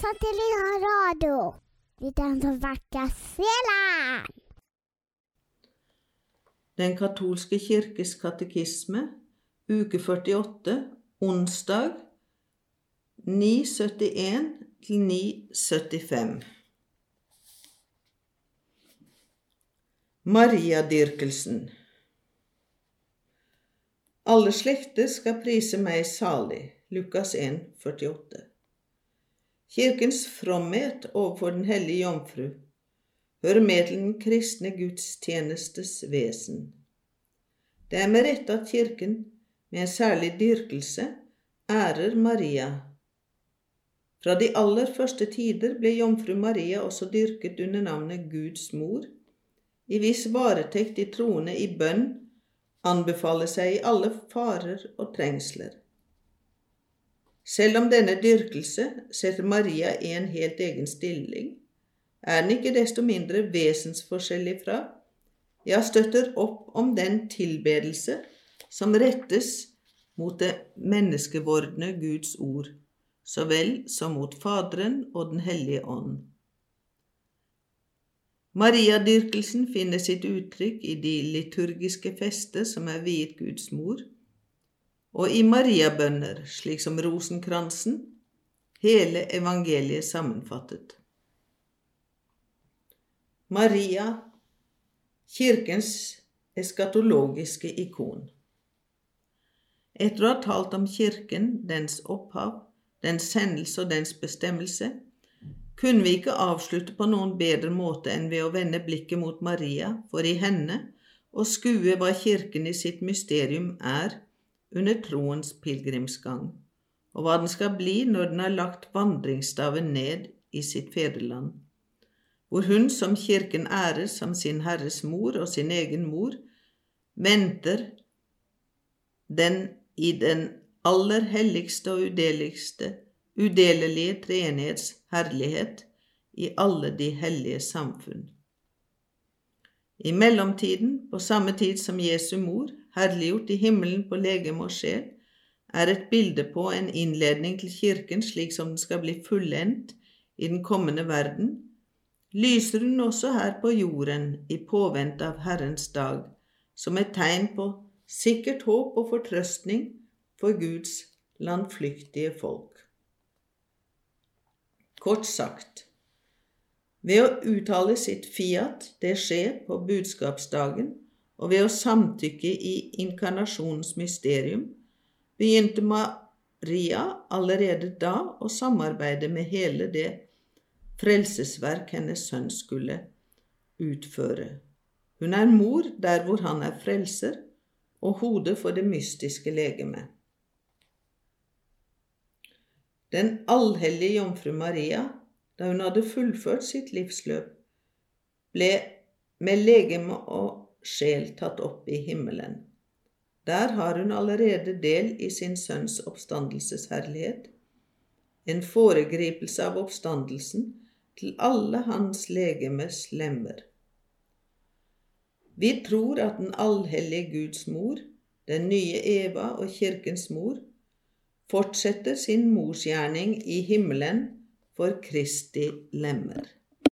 Satellit radio. Vi den som vekker sjelen. Den katolske kirkes katekisme, uke 48, onsdag 971 til 975. Mariadyrkelsen. Alle slekter skal prise meg salig. Lukas 1, 48. Kirkens fromhet overfor Den hellige jomfru hører med til den kristne gudstjenestes vesen. Det er med rette at Kirken, med en særlig dyrkelse, ærer Maria. Fra de aller første tider ble jomfru Maria også dyrket under navnet Guds mor, i viss varetekt de troende i bønn anbefaler seg i alle farer og trengsler. Selv om denne dyrkelse setter Maria i en helt egen stilling, er den ikke desto mindre vesensforskjellig fra, ja, støtter opp om den tilbedelse som rettes mot det menneskevordne Guds ord, så vel som mot Faderen og Den hellige ånd. Mariadyrkelsen finner sitt uttrykk i de liturgiske fester som er viet Guds mor, og i mariabønner, slik som rosenkransen, hele evangeliet sammenfattet. Maria, kirkens eskatologiske ikon. Etter å ha talt om kirken, dens opphav, dens sendelse og dens bestemmelse, kunne vi ikke avslutte på noen bedre måte enn ved å vende blikket mot Maria, for i henne å skue hva kirken i sitt mysterium er, under troens pilegrimsgang, og hva den skal bli når den har lagt vandringsstaven ned i sitt fedreland, hvor hun som kirken ærer som sin Herres mor og sin egen mor, venter den i den aller helligste og udeligste, udelelige treenighets herlighet i alle de hellige samfunn. I mellomtiden, på samme tid som Jesu mor, herliggjort i himmelen på legeme og sjel, er et bilde på en innledning til kirken slik som den skal bli fullendt i den kommende verden, lyser hun også her på jorden i påvente av Herrens dag, som et tegn på sikkert håp og fortrøstning for Guds landflyktige folk. Kort sagt, ved å uttale sitt fiat, det skjer på budskapsdagen, og ved å samtykke i inkarnasjonens mysterium begynte Maria allerede da å samarbeide med hele det frelsesverk hennes sønn skulle utføre. Hun er mor der hvor han er frelser, og hodet for det mystiske legeme. Den allhellige jomfru Maria, da hun hadde fullført sitt livsløp, ble med legeme og sjel tatt opp i himmelen. Der har hun allerede del i sin sønns oppstandelsesherlighet, en foregripelse av oppstandelsen til alle hans legemes lemmer. Vi tror at den allhellige Guds mor, den nye Eva og kirkens mor, fortsetter sin morsgjerning i himmelen for Kristi lemmer.